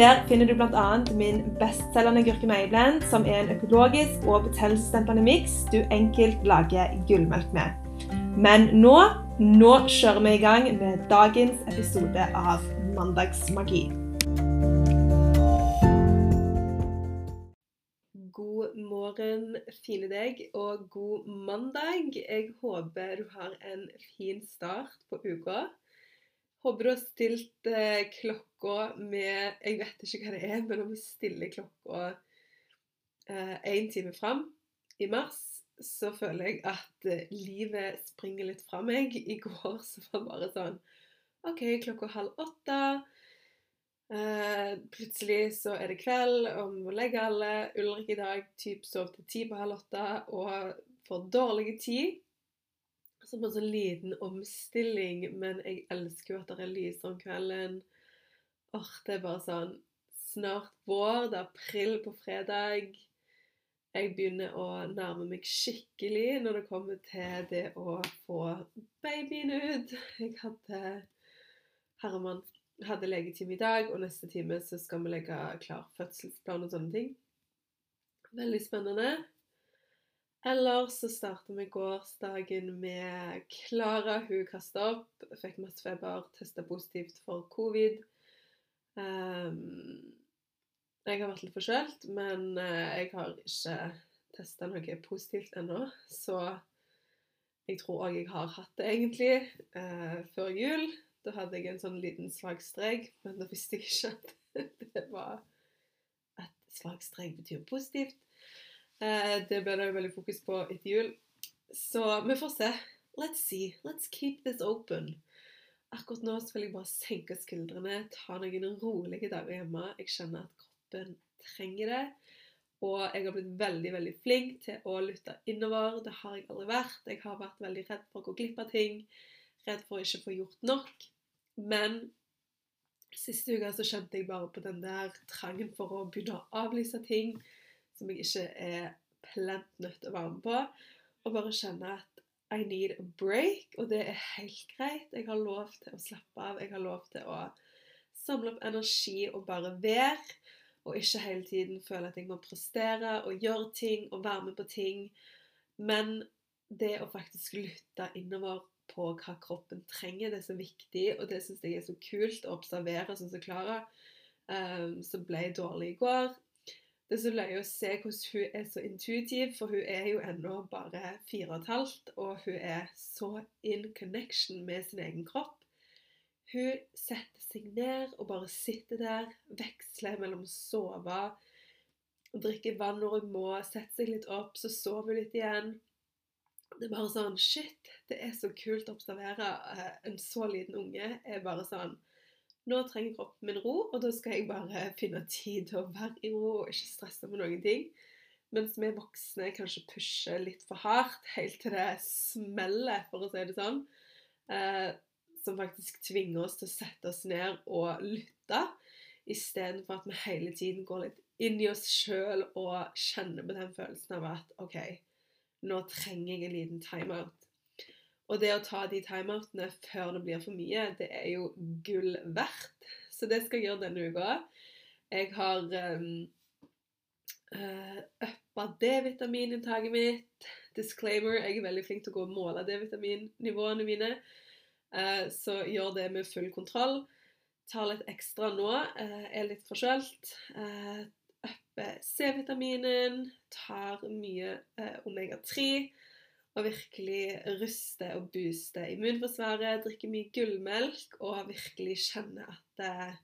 Der finner du bl.a. min bestselgende gurkemeieblend, som er en økologisk og betennelsesdempende miks du enkelt lager gullmelk med. Men nå, nå kjører vi i gang med dagens episode av Mandagsmagi. God morgen, fine deg, og god mandag. Jeg håper du har en fin start på uka. Håper du har stilt eh, klokka med Jeg vet ikke hva det er, men om vi stiller klokka én eh, time fram i mars, så føler jeg at eh, livet springer litt fra meg. I går så var det bare sånn OK, klokka halv åtte. Eh, plutselig så er det kveld, og vi må legge alle. Ulrik i dag typ sov til ti på halv åtte og får dårlig tid som en sånn liten omstilling, men jeg elsker jo at det er lys om kvelden. Åh, det er bare sånn Snart vår, det er april på fredag. Jeg begynner å nærme meg skikkelig når det kommer til det å få babyen ut. Jeg hadde Herman hadde legetime i dag, og neste time så skal vi legge klar fødselsplan og sånne ting. Veldig spennende. Eller så starta vi gårsdagen med Klara. Hun kasta opp, fikk masse feber, testa positivt for covid. Um, jeg har vært litt forkjølt, men uh, jeg har ikke testa noe positivt ennå. Så jeg tror òg jeg har hatt det, egentlig, uh, før jul. Da hadde jeg en sånn liten svak men da visste jeg ikke at det var at svak betyr positivt. Eh, det ble det veldig fokus på etter jul. Så vi får se. Let's see. Let's keep this open. Akkurat nå så vil jeg bare senke skuldrene, ta noen rolige dager hjemme. Jeg kjenner at kroppen trenger det. Og jeg har blitt veldig veldig flink til å lytte innover. Det har jeg aldri vært. Jeg har vært veldig redd for å gå glipp av ting. Redd for å ikke få gjort nok. Men siste uka så kjente jeg bare på den der trangen for å begynne å avlyse ting som jeg ikke er plent nødt til å være med på. Og bare kjenne at I need a break, og det er helt greit. Jeg har lov til å slappe av. Jeg har lov til å samle opp energi og bare være. Og ikke hele tiden føle at jeg må prestere og gjøre ting og være med på ting. Men det å faktisk lytte innover på hva kroppen trenger, det er så viktig, og det syns jeg er så kult å observere, sånn som Klara, um, som ble dårlig i går. Det er så løye å se hvordan hun er så intuitiv, for hun er jo ennå bare fire og et halvt, og hun er så in connection med sin egen kropp. Hun setter seg ned og bare sitter der, veksler mellom å sove drikke vann når hun må, setter seg litt opp, så sover hun litt igjen. Det er bare sånn Shit, det er så kult å observere. Eh, en så liten unge er bare sånn nå trenger kroppen min ro, og da skal jeg bare finne tid til å være i ro og ikke stresse med noen ting. Mens vi voksne kanskje pusher litt for hardt helt til det smeller, for å si det sånn. Eh, som faktisk tvinger oss til å sette oss ned og lytte, istedenfor at vi hele tiden går litt inn i oss sjøl og kjenner på den følelsen av at OK, nå trenger jeg en liten timeout. Og det å ta de timeoutene før det blir for mye, det er jo gull verdt. Så det skal jeg gjøre denne uka. Jeg har um, uh, uppa D-vitamininntaket mitt. Disclaimer, jeg er veldig flink til å gå og måle D-vitaminnivåene mine. Uh, så gjør det med full kontroll. Tar litt ekstra nå. Uh, er litt forkjølt. Uh, upper C-vitaminen. Tar mye uh, omega-3 og virkelig ruste og booste immunforsvaret, drikke mye gullmelk og virkelig kjenne at eh,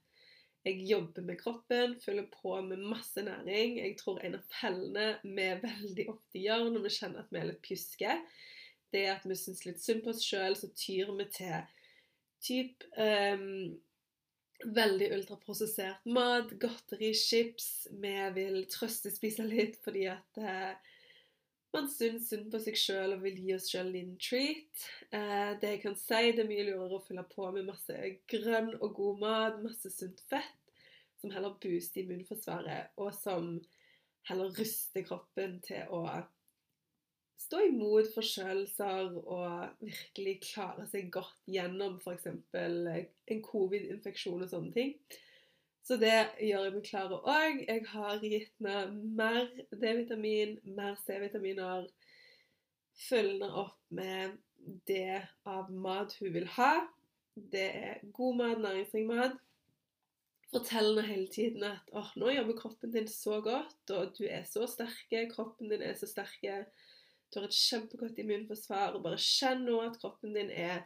jeg jobber med kroppen, følger på med masse næring. Jeg tror en av fellene vi veldig ofte gjør når vi kjenner at vi er litt pjuske, det er at vi syns litt synd på oss sjøl, så tyr vi til typ um, veldig ultraprosessert mat, godteri, chips. Vi vil trøstespise litt fordi at uh, man syns synd på seg sjøl og vil gi oss sjøl en treat. Eh, det jeg kan si, det er mye lurere å fylle på med masse grønn og god mat, masse sunt fett, som heller booster immunforsvaret, og som heller ruster kroppen til å stå imot forkjølelser og virkelig klare seg godt gjennom f.eks. en covid-infeksjon og sånne ting. Så det gjør jeg meg klar òg. Jeg har gitt henne mer D-vitamin, mer C-vitaminer. Følgende opp med det av mat hun vil ha. Det er god mat, næringsrik mat. Fortell henne hele tiden at oh, nå jobber kroppen din så godt, og du er så sterk. Kroppen din er så sterk. Du har et kjempegodt immunforsvar. og Bare kjenn nå at kroppen din er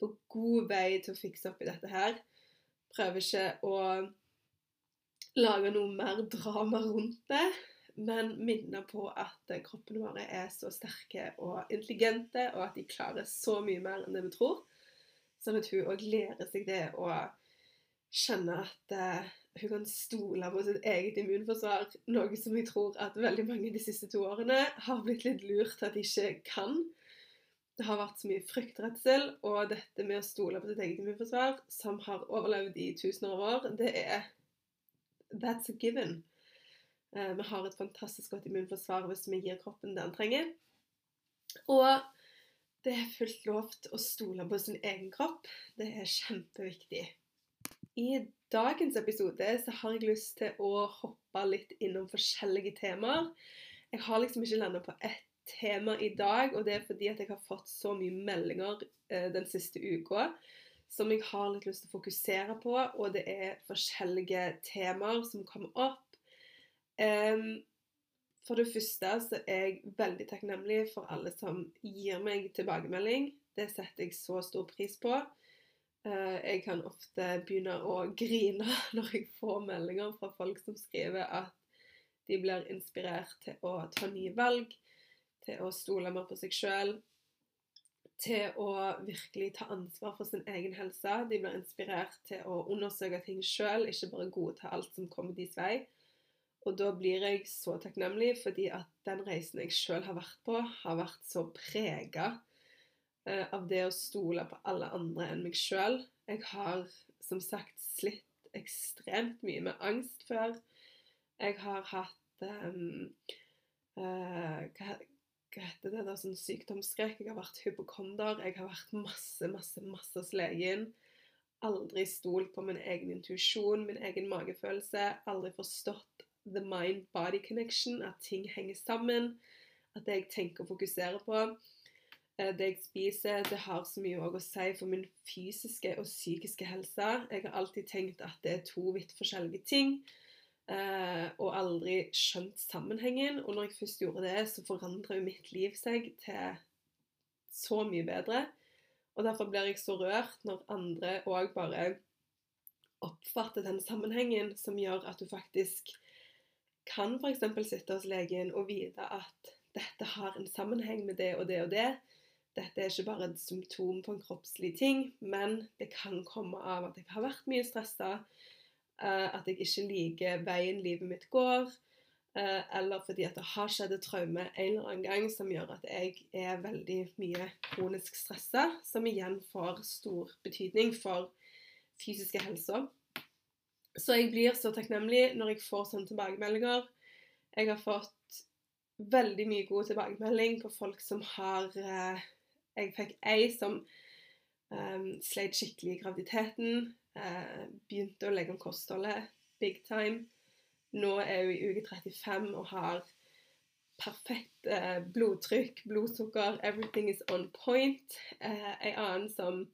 på god vei til å fikse opp i dette her. Prøv ikke å lage noe mer drama rundt det, men minne på at kroppene våre er så sterke og intelligente, og at de klarer så mye mer enn det vi tror. Sånn at hun òg lærer seg det og kjenner at uh, hun kan stole på sitt eget immunforsvar, noe som jeg tror at veldig mange de siste to årene har blitt litt lurt at de ikke kan. Det har vært så mye fryktredsel, og dette med å stole på sitt eget immunforsvar, som har overlevd i tusener av år, det er That's a given. Uh, vi har et fantastisk godt immunforsvar hvis vi gir kroppen det den trenger. Og det er fullt lov å stole på sin egen kropp. Det er kjempeviktig. I dagens episode så har jeg lyst til å hoppe litt innom forskjellige temaer. Jeg har liksom ikke landa på ett tema i dag, og det er fordi at jeg har fått så mye meldinger eh, den siste uka som jeg har litt lyst til å fokusere på, og det er forskjellige temaer som kommer opp. Um, for det første så er jeg veldig takknemlig for alle som gir meg tilbakemelding. Det setter jeg så stor pris på. Uh, jeg kan ofte begynne å grine når jeg får meldinger fra folk som skriver at de blir inspirert til å ta nye valg, til å stole mer på seg sjøl, til å virkelig ta ansvar for sin egen helse. De blir inspirert til å undersøke ting sjøl, ikke bare godta alt som kommer deres vei. Og da blir jeg så takknemlig fordi at den reisen jeg sjøl har vært på, har vært så prega eh, av det å stole på alle andre enn meg sjøl. Jeg har som sagt slitt ekstremt mye med angst før. Jeg har hatt um, uh, hva, hva heter det, da, sånn sykdomsskrekk. Jeg har vært hypokonder. Jeg har vært masse, masse, masse hos legen. Aldri stolt på min egen intuisjon, min egen magefølelse. Aldri forstått the mind-body connection, at ting henger sammen. At det jeg tenker og fokuserer på, eh, det jeg spiser, det har så mye å si for min fysiske og psykiske helse. Jeg har alltid tenkt at det er to vidt forskjellige ting. Uh, og aldri skjønt sammenhengen. Og når jeg først gjorde det, så forandra jo mitt liv seg til så mye bedre. Og derfor blir jeg så rørt når andre òg bare oppfatter den sammenhengen som gjør at du faktisk kan f.eks. sitte hos legen og vite at dette har en sammenheng med det og det og det. Dette er ikke bare et symptom på en kroppslig ting, men det kan komme av at jeg har vært mye stressa, Eh, at jeg ikke liker veien livet mitt går. Eh, eller fordi at det har skjedd et traume en eller annen gang som gjør at jeg er veldig mye kronisk stressa, som igjen får stor betydning for fysiske helsa. Så jeg blir så takknemlig når jeg får sånne tilbakemeldinger. Jeg har fått veldig mye god tilbakemelding på folk som har eh, Jeg fikk ei som um, sleit skikkelig i graviditeten. Eh, begynte å legge om kostholdet big time. Nå er hun i uke 35 og har perfekt eh, blodtrykk, blodsukker, everything is on point. Eh, en annen som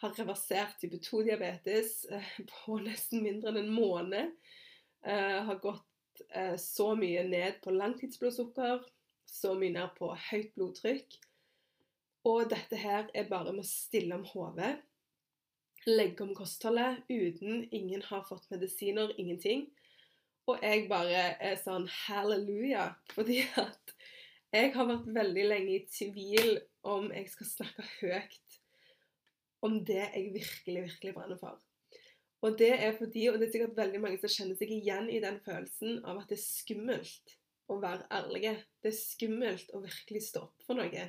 har reversert type 2-diabetes eh, på nesten mindre enn en måned. Har gått så mye ned på langtidsblodsukker, så mye ned på høyt blodtrykk. Og dette her er bare med å stille om hodet legge om kostholdet uten Ingen har fått medisiner, ingenting. Og jeg bare er sånn halleluja, fordi at jeg har vært veldig lenge i tvil om jeg skal snakke høyt om det jeg virkelig, virkelig brenner for. Og det er fordi, og det er sikkert veldig mange som kjenner seg igjen i den følelsen av at det er skummelt å være ærlige. Det er skummelt å virkelig stå opp for noe.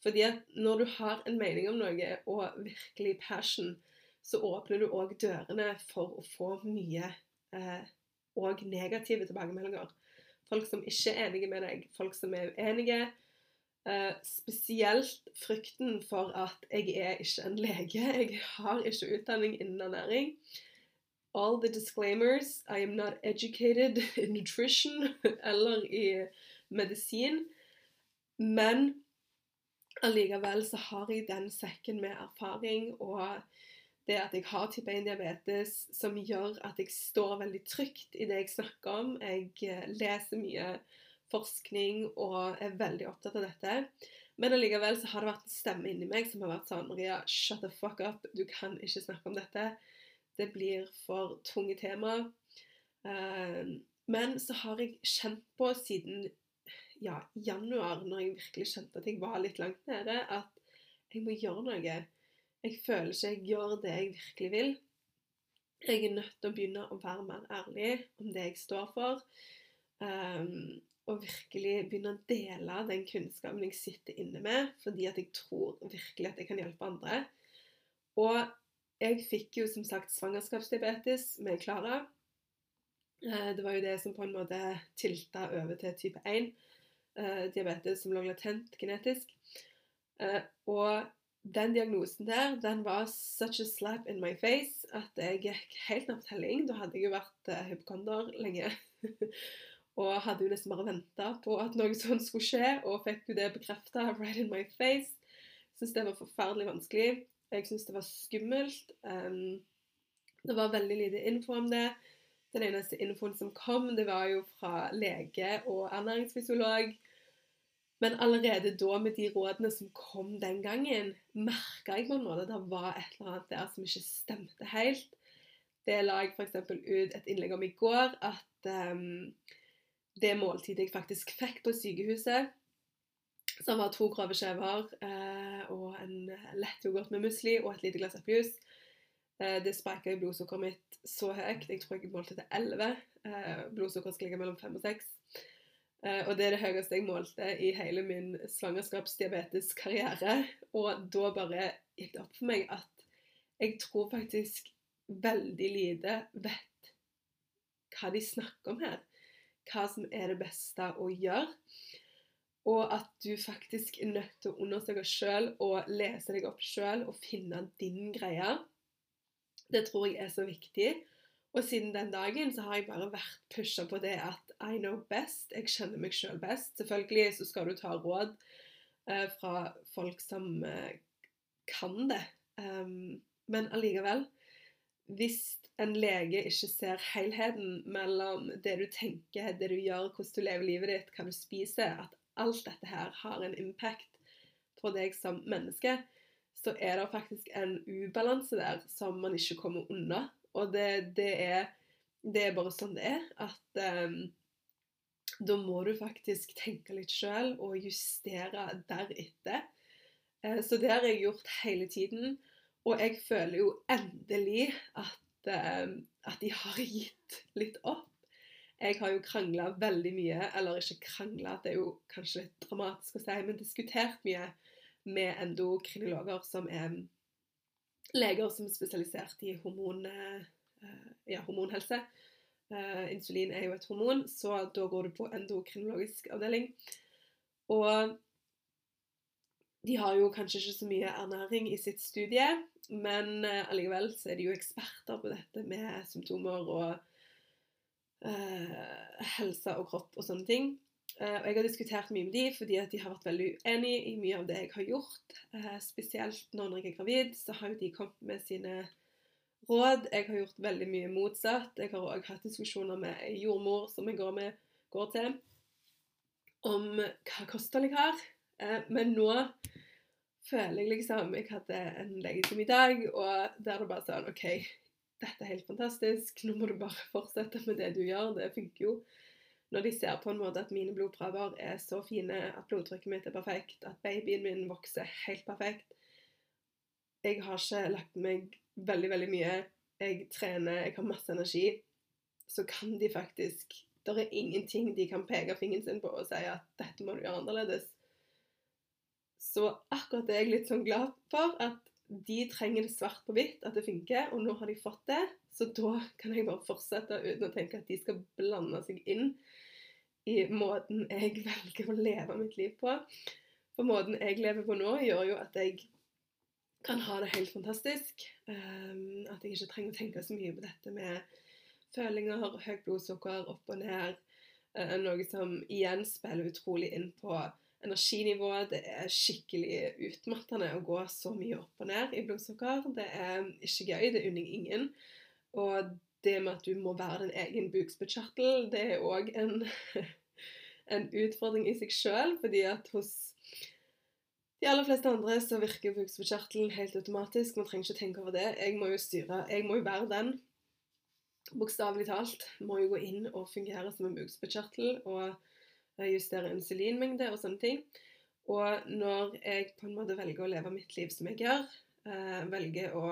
Fordi at når du har en mening om noe og virkelig passion, så åpner du òg dørene for å få mye eh, og negative tilbakemeldinger. Folk som ikke er enige med deg, folk som er uenige. Eh, spesielt frykten for at jeg er ikke en lege, jeg har ikke utdanning innen ernæring. All the disclaimers. I am not educated in nutrition eller i medisin. Men allikevel så har jeg den sekken med erfaring og det at jeg har type 1-diabetes, som gjør at jeg står veldig trygt i det jeg snakker om. Jeg eh, leser mye forskning og er veldig opptatt av dette. Men allikevel så har det vært en stemme inni meg som har vært sånn Maria, shut the fuck up. Du kan ikke snakke om dette. Det blir for tunge tema. Uh, men så har jeg kjent på siden ja, januar, når jeg virkelig skjønte at jeg var litt langt nede, at jeg må gjøre noe. Jeg føler ikke jeg gjør det jeg virkelig vil. Jeg er nødt til å begynne å være mer ærlig om det jeg står for. Um, og virkelig begynne å dele den kunnskapen jeg sitter inne med, fordi at jeg tror virkelig at jeg kan hjelpe andre. Og jeg fikk jo som sagt svangerskapsdiabetes med Klara. Eh, det var jo det som på en måte tilta over til type 1. Eh, diabetes som lå latent genetisk. Eh, og den diagnosen der, den var such a slap in my face at jeg gikk helt ned på telling. Da hadde jeg jo vært uh, hypokonder lenge. og hadde jo nesten bare venta på at noe sånt skulle skje, og fikk jo det bekrefta right in my face. Syns det var forferdelig vanskelig. Jeg syns det var skummelt. Um, det var veldig lite info om det. Den eneste infoen som kom, det var jo fra lege og ernæringsfysiolog. Men allerede da, med de rådene som kom den gangen, merka jeg på en måte at det var et eller annet der som ikke stemte helt. Det la jeg f.eks. ut et innlegg om i går, at um, det måltidet jeg faktisk fikk på sykehuset, som var to grove skjever uh, og en lett yoghurt med musli og et lite glass eplejus, uh, det spika blodsukkeret mitt så høyt. Jeg tror jeg målte til 11. Uh, blodsukkeret skal ligge mellom 5 og 6. Uh, og det er det høyeste jeg målte i hele min svangerskapsdiabeteskarriere. Og da bare gikk det opp for meg at jeg tror faktisk veldig lite vet hva de snakker om her. Hva som er det beste å gjøre. Og at du faktisk er nødt til å undersøke sjøl og lese deg opp sjøl og finne din greie. Det tror jeg er så viktig. Og siden den dagen så har jeg bare vært pusha på det at I know best. Jeg kjenner meg sjøl best. Selvfølgelig så skal du ta råd eh, fra folk som eh, kan det. Um, men allikevel Hvis en lege ikke ser helheten mellom det du tenker, det du gjør, hvordan du lever livet ditt, hva du spiser, at alt dette her har en impact på deg som menneske, så er det faktisk en ubalanse der som man ikke kommer unna. Og det, det, er, det er bare sånn det er. At um, da må du faktisk tenke litt sjøl og justere deretter. Uh, så det har jeg gjort hele tiden. Og jeg føler jo endelig at, um, at de har gitt litt opp. Jeg har jo krangla veldig mye, eller ikke krangla, det er jo kanskje litt dramatisk å si, men diskutert mye med endokrinologer som er leger som er spesialisert i hormon, eh, ja, hormonhelse. Uh, insulin er jo et hormon, så da går du på endokrinologisk avdeling. Og de har jo kanskje ikke så mye ernæring i sitt studie, men uh, allikevel så er de jo eksperter på dette med symptomer og uh, helse og kropp og sånne ting. Eh, og jeg har diskutert mye med de fordi at de har vært veldig uenige i mye av det jeg har gjort. Eh, spesielt nå når jeg er gravid, så har jo de kommet med sine råd. Jeg har gjort veldig mye motsatt. Jeg har òg hatt diskusjoner med ei jordmor som jeg går, med, går, til, om hva kosthold jeg har. Eh, men nå føler jeg liksom Jeg hadde en legetime i dag, og der er det bare sånn OK, dette er helt fantastisk. Nå må du bare fortsette med det du gjør. Det funker jo når de ser på en måte at mine blodprøver er så fine, at blodtrykket mitt er perfekt, at babyen min vokser helt perfekt Jeg har ikke lagt meg veldig, veldig mye. Jeg trener, jeg har masse energi. Så kan de faktisk det er ingenting de kan peke fingeren sin på og si at 'dette må du gjøre annerledes'. Så akkurat det er jeg litt sånn glad for, at de trenger det svart på hvitt, at det funker, og nå har de fått det. Så da kan jeg bare fortsette uten å tenke at de skal blande seg inn i måten jeg velger å leve mitt liv på. For måten jeg lever på nå, gjør jo at jeg kan ha det helt fantastisk. Um, at jeg ikke trenger å tenke så mye på dette med følinger, høyt blodsukker, opp og ned. Uh, noe som igjen spiller utrolig inn på energinivået. Det er skikkelig utmattende å gå så mye opp og ned i blodsukker. Det er ikke gøy. Det unner ingen. Og det med at du må være din egen bukspyttkjertel, det er òg en, en, utfordring i seg sjøl. Fordi at hos de aller fleste andre så virker bukspyttkjertelen helt automatisk. Man trenger ikke tenke over det. Jeg må jo styre. Jeg må jo være den. Bokstavelig talt må jo gå inn og fungere som en bukspyttkjertel. Og justere insulinmengde og sånne ting. Og når jeg på en måte velger å leve mitt liv som jeg gjør, eh, velger å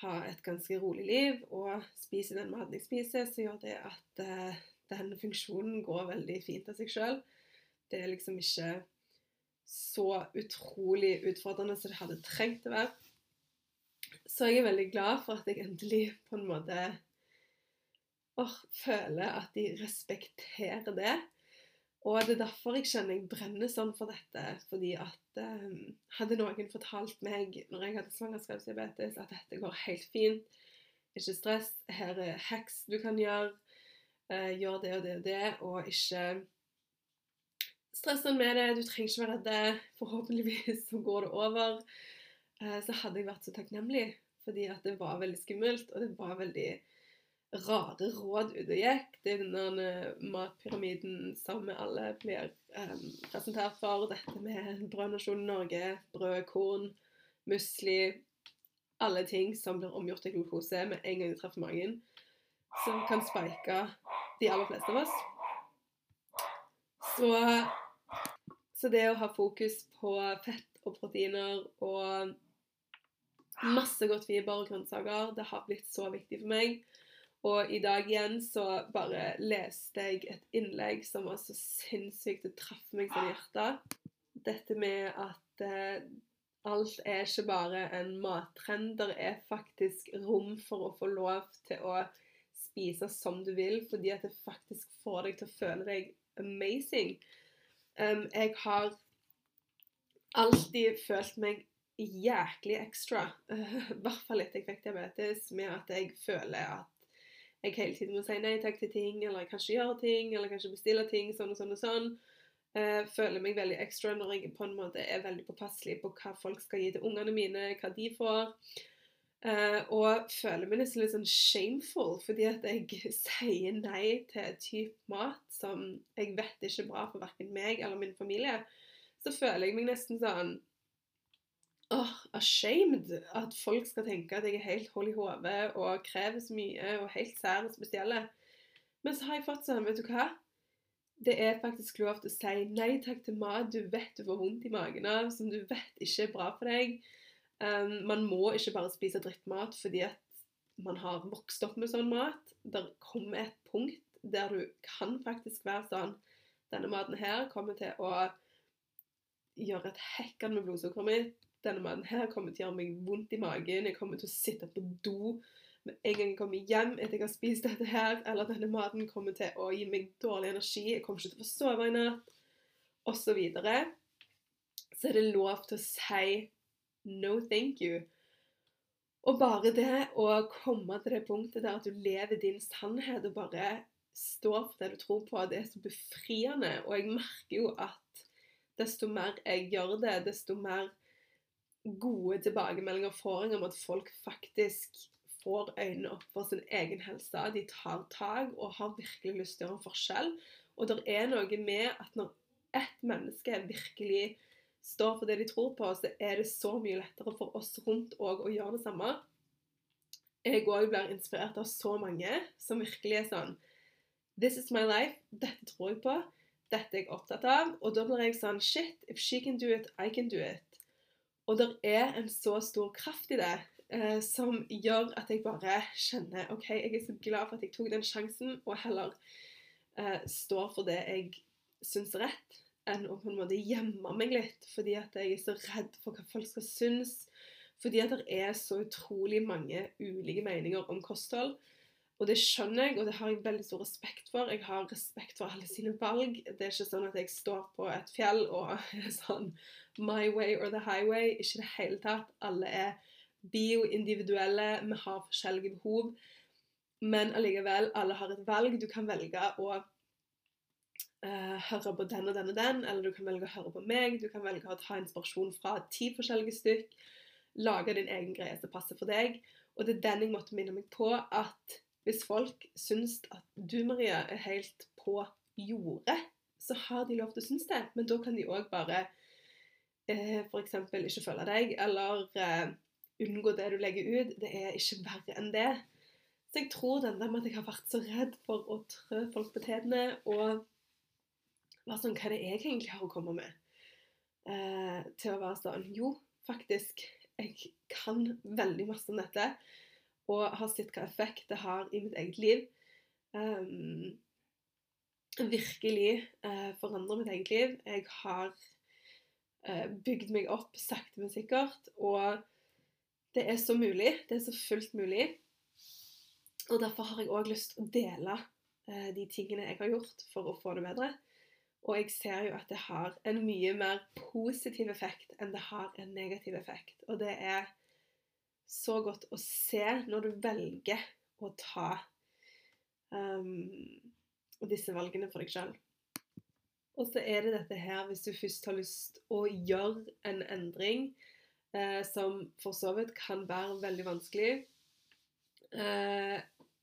ha et ganske rolig liv og spise den maten jeg spiser, så gjør det at eh, den funksjonen går veldig fint av seg sjøl. Det er liksom ikke så utrolig utfordrende som det hadde trengt å være. Så jeg er veldig glad for at jeg endelig på en måte or, føler at de respekterer det. Og det er derfor jeg kjenner jeg brenner sånn for dette. Fordi at um, hadde noen fortalt meg når jeg hadde svangerskapsdiabetes, at dette går helt fint, ikke stress, her er hacks du kan gjøre, uh, gjør det og det og det, og ikke stress med det, du trenger ikke være redd, forhåpentligvis så går det over, uh, så hadde jeg vært så takknemlig. Fordi at det var veldig skummelt, og det var veldig rare råd ute og gikk. Det er denne matpyramiden som vi alle blir um, presentert for. Dette med brødnasjonen Norge, brød, korn, musli Alle ting som blir omgjort til glukose med en gang de treffer magen. Som kan spike de aller fleste av oss. Så, så det å ha fokus på fett og proteiner og masse godt fiber og grønnsaker, det har blitt så viktig for meg. Og i dag igjen så bare leste jeg et innlegg som var så sinnssykt Det traff meg sånn i hjertet. Dette med at eh, alt er ikke bare en mattrend. Det er faktisk rom for å få lov til å spise som du vil, fordi at det faktisk får deg til å føle deg amazing. Um, jeg har alltid følt meg jæklig ekstra, i hvert fall etter jeg fikk diabetes, med at jeg føler at jeg hele tiden må si nei takk til ting, eller jeg kanskje gjøre ting, eller kanskje bestille ting, sånn og sånn og sånn. Uh, føler meg veldig ekstra når jeg på en måte er veldig påpasselig på hva folk skal gi til ungene mine, hva de får. Uh, og føler meg nesten litt sånn shameful fordi at jeg sier nei til type mat som jeg vet ikke er bra for verken meg eller min familie. Så føler jeg meg nesten sånn oh, ashamed at folk skal tenke at jeg er helt hold i hodet og krever så mye og helt sær og spesielle. Men så har jeg fått sånn, vet du hva? Det er faktisk lov til å si nei takk til mat du vet du får vondt i magen av, som du vet ikke er bra for deg. Um, man må ikke bare spise drittmat fordi at man har vokst opp med sånn mat. Det kommer et punkt der du kan faktisk være sånn Denne maten her kommer til å gjøre et hekkan med blodsukkeret mitt denne mannen her kommer til å gjøre meg vondt i magen. Jeg kommer til å sitte på do med en gang jeg kommer hjem etter jeg har spist dette her. Eller denne maten kommer til å gi meg dårlig energi. Jeg kommer ikke til å få sove i natt. Og så videre. Så er det lov til å si no thank you. Og bare det å komme til det punktet der at du lever din sannhet og bare står for det du tror på, det er så befriende. Og jeg merker jo at desto mer jeg gjør det, desto mer gode tilbakemeldinger får jeg om at folk faktisk får øynene opp for sin egen helse. De tar tak og har virkelig lyst til å gjøre en forskjell. Og det er noe med at når ett menneske virkelig står for det de tror på, så er det så mye lettere for oss rundt òg å gjøre det samme. Jeg òg blir inspirert av så mange som virkelig er sånn This is my life. Dette tror jeg på. Dette er jeg opptatt av. Og da blir jeg sånn Shit, if she can do it, I can do it. Og det er en så stor kraft i det eh, som gjør at jeg bare kjenner OK, jeg er så glad for at jeg tok den sjansen, og heller eh, står for det jeg syns er rett, enn å på en måte gjemme meg litt fordi at jeg er så redd for hva folk skal synes. Fordi at det er så utrolig mange ulike meninger om kosthold. Og det skjønner jeg, og det har jeg veldig stor respekt for. Jeg har respekt for alle sine valg. Det er ikke sånn at jeg står på et fjell og er sånn My way or the highway. Ikke i det hele tatt. Alle er bioindividuelle. Vi har forskjellige behov. Men allikevel, alle har et valg. Du kan velge å uh, høre på den og den og den, eller du kan velge å høre på meg. Du kan velge å ta inspirasjon fra ti forskjellige stykk. Lage din egen greie som passer for deg. Og det er den jeg måtte minne meg på, at hvis folk syns at du, Maria, er helt på jordet, så har de lov til å synes det. Men da kan de òg bare eh, f.eks. ikke følge deg, eller eh, unngå det du legger ut. Det er ikke verre enn det. Så jeg tror den der med at jeg har vært så redd for å trø folk på tærne, og være sånn Hva er det jeg egentlig har å komme med? Eh, til å være sånn Jo, faktisk. Jeg kan veldig masse om dette. Og har sett hva effekt det har i mitt eget liv. Um, virkelig uh, forandre mitt eget liv. Jeg har uh, bygd meg opp sakte, men sikkert. Og det er så mulig. Det er så fullt mulig. Og derfor har jeg òg lyst til å dele uh, de tingene jeg har gjort for å få det bedre. Og jeg ser jo at det har en mye mer positiv effekt enn det har en negativ effekt. Og det er så godt å se når du velger å ta um, disse valgene for deg sjøl. Og så er det dette her, hvis du først har lyst å gjøre en endring, eh, som for så vidt kan være veldig vanskelig eh,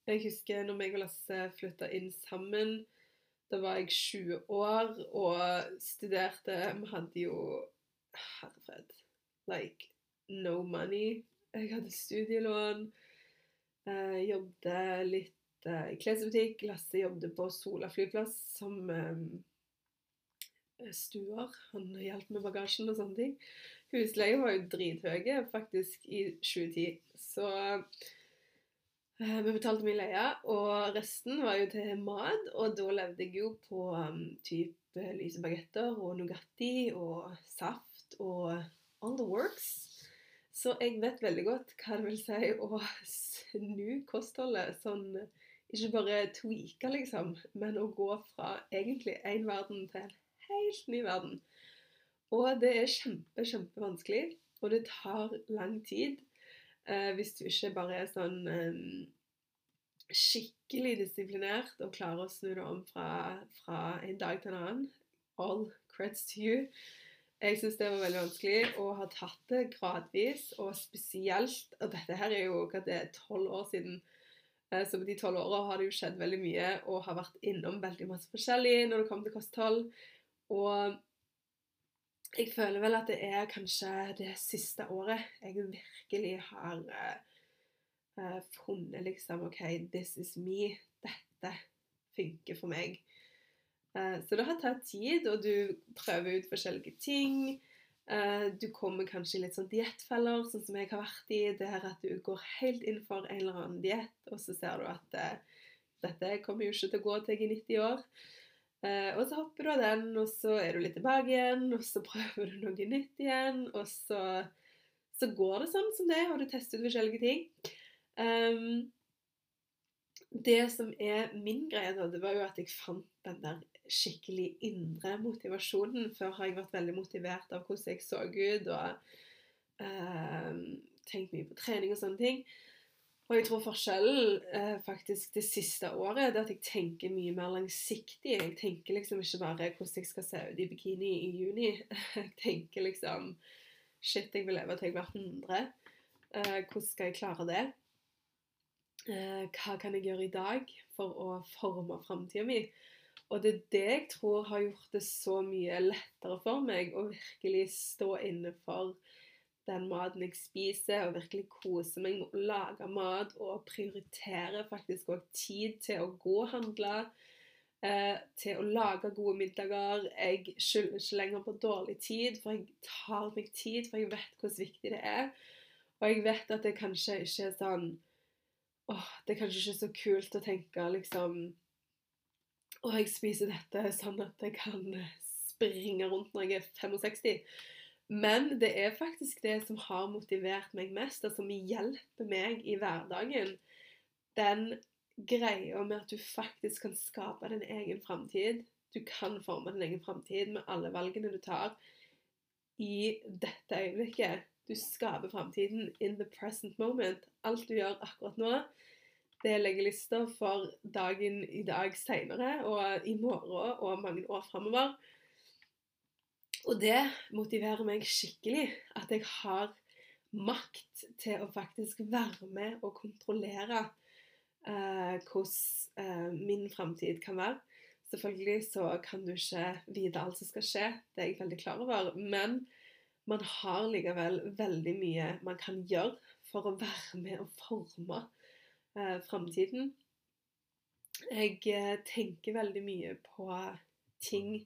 Jeg husker når meg og Lasse flytta inn sammen da var jeg 20 år og studerte. Vi hadde jo Herrefred. Like no money. Jeg hadde studielån. Eh, jobbet litt eh, i klesbutikk. Lasse jobbet på Sola flyplass som eh, stuer. Han hjalp med bagasjen og sånne ting. Husleie var jo drithøye faktisk i 2010. Så Eh, vi betalte mye leie, og resten var jo til mat. Og da levde jeg jo på um, type lyse bagetter og Nugatti og saft og all the works. Så jeg vet veldig godt hva det vil si å snu kostholdet. Sånn ikke bare tweake, liksom, men å gå fra egentlig én verden til en helt ny verden. Og det er kjempe, kjempevanskelig, og det tar lang tid. Eh, hvis du ikke bare er sånn eh, skikkelig disiplinert og klarer å snu det om fra, fra, en dag til en annen. All creds to you. Jeg syns det var veldig vanskelig og har tatt det gradvis, og spesielt Og dette her er jo hva det er tolv år siden. Eh, så på de tolv åra har det jo skjedd veldig mye og har vært innom veldig masse forskjellig når det kommer til kosthold. Og jeg føler vel at det er kanskje det siste året jeg virkelig har uh, funnet liksom OK, this is me. Dette funker for meg. Uh, så det har tatt tid, og du prøver ut forskjellige ting. Uh, du kommer kanskje i litt sånn diettfeller, sånn som jeg har vært i. Det her at du går helt inn for en eller annen diett, og så ser du at dette kommer jo ikke til å gå til jeg er 90 år. Eh, og så hopper du av den, og så er du litt tilbake igjen, og så prøver du noe nytt igjen, og så, så går det sånn som det, og du tester ut forskjellige ting. Um, det som er min greie, da, det var jo at jeg fant den der skikkelig indre motivasjonen. Før har jeg vært veldig motivert av hvordan jeg så ut, og uh, tenkt mye på trening og sånne ting. Og jeg tror forskjellen eh, faktisk det siste året er at jeg tenker mye mer langsiktig. Jeg tenker liksom ikke bare hvordan jeg skal se ut i bikini i juni. Jeg tenker liksom Shit, jeg vil leve til jeg blir 100. Eh, hvordan skal jeg klare det? Eh, hva kan jeg gjøre i dag for å forme framtida mi? Og det er det jeg tror har gjort det så mye lettere for meg å virkelig stå inne for den maten jeg spiser, og virkelig kose meg med å lage mat og prioritere faktisk òg tid til å gå og handle. Eh, til å lage gode middager. Jeg skylder ikke lenger på dårlig tid, for jeg tar meg tid, for jeg vet hvor viktig det er. Og jeg vet at det kanskje ikke er sånn åh, Det er kanskje ikke så kult å tenke liksom Og jeg spiser dette sånn at jeg kan springe rundt når jeg er 65. Men det er faktisk det som har motivert meg mest, og som hjelper meg i hverdagen. Den greia med at du faktisk kan skape din egen framtid. Du kan forme din egen framtid med alle valgene du tar i dette øyeblikket. Du skaper framtiden in the present moment. Alt du gjør akkurat nå, det legger lista for dagen i dag seinere og i morgen og mange år framover. Og det motiverer meg skikkelig at jeg har makt til å faktisk være med og kontrollere eh, hvordan eh, min framtid kan være. Selvfølgelig så kan du ikke vite alt som skal skje, det er jeg veldig klar over. Men man har likevel veldig mye man kan gjøre for å være med og forme eh, framtiden. Jeg eh, tenker veldig mye på ting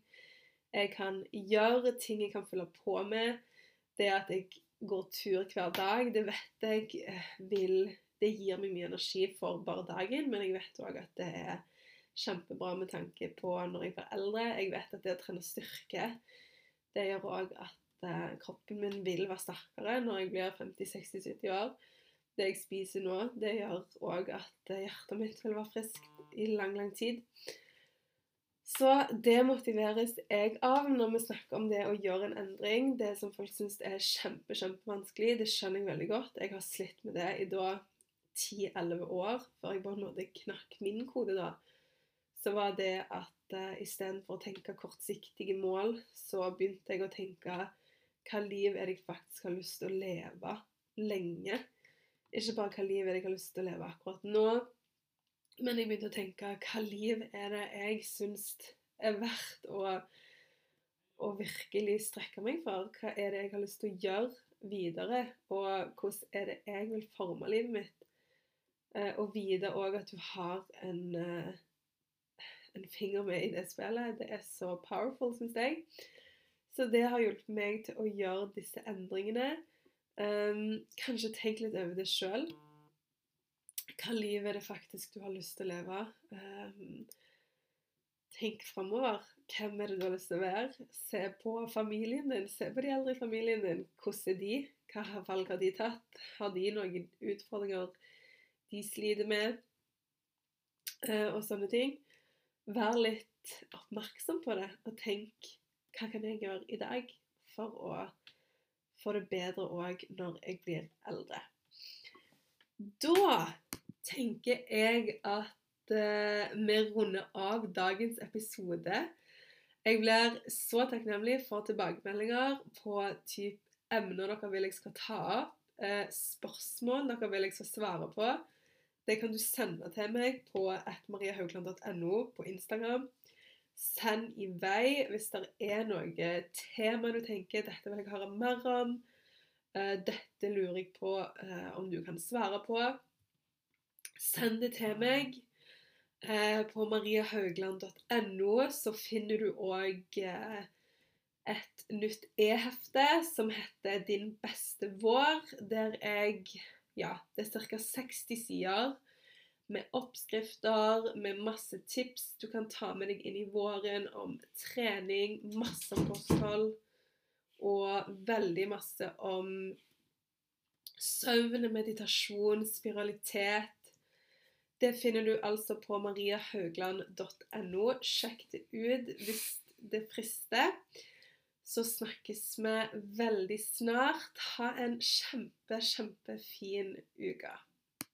jeg kan gjøre, ting jeg kan følge på med. Det at jeg går tur hver dag, det vet jeg eh, vil Det gir meg mye energi for bare dagen, men jeg vet òg at det er kjempebra med tanke på når jeg blir eldre. Jeg vet at det å trene styrke, det gjør òg at eh, kroppen min vil være sterkere når jeg blir 50-60-70 år det jeg spiser nå, det gjør òg at hjertet mitt vil være friskt i lang, lang tid. Så det motiveres jeg av når vi snakker om det å gjøre en endring. Det som folk syns er kjempe, kjempevanskelig, det skjønner jeg veldig godt. Jeg har slitt med det i da 10-11 år, før jeg bare nådde knakk min kode da. Så var det at uh, istedenfor å tenke kortsiktige mål, så begynte jeg å tenke hva liv er det jeg faktisk har lyst til å leve lenge? Ikke bare hva liv er det jeg har lyst til å leve akkurat nå, men jeg begynte å tenke hva liv er det jeg syns er verdt å, å virkelig strekke meg for? Hva er det jeg har lyst til å gjøre videre? Og hvordan er det jeg vil forme livet mitt? Eh, og vite òg at du har en, eh, en finger med i det spillet. Det er så powerful, syns jeg. Så det har hjulpet meg til å gjøre disse endringene. Um, kanskje tenk litt over det sjøl. Hva liv er det faktisk du har lyst til å leve? Um, tenk framover. Hvem er det du har lyst til å være? Se på familien din. Se på de eldre i familien din. Hvordan er de? Hva valg har de tatt? Har de noen utfordringer de sliter med? Uh, og sånne ting. Vær litt oppmerksom på det, og tenk hva kan jeg gjøre i dag for å få det bedre òg når jeg blir eldre. Da tenker jeg at uh, vi runder av dagens episode. Jeg blir så takknemlig for tilbakemeldinger på typ emner dere vil jeg skal ta opp, uh, spørsmål dere vil jeg skal svare på. Det kan du sende til meg på atmariahaugland.no på Instagram. Send i vei hvis det er noe tema du tenker dette vil jeg høre mer om. Uh, dette lurer jeg på uh, om du kan svare på. Send det til meg. Uh, på mariahaugland.no så finner du òg et nytt e-hefte som heter Din beste vår, der jeg Ja, det er ca. 60 sider med oppskrifter, med masse tips du kan ta med deg inn i våren om trening, masse kosthold og veldig masse om søvn, meditasjon, spiralitet. Det finner du altså på mariahaugland.no. Sjekk det ut hvis det frister. Så snakkes vi veldig snart. Ha en kjempe, kjempefin uke.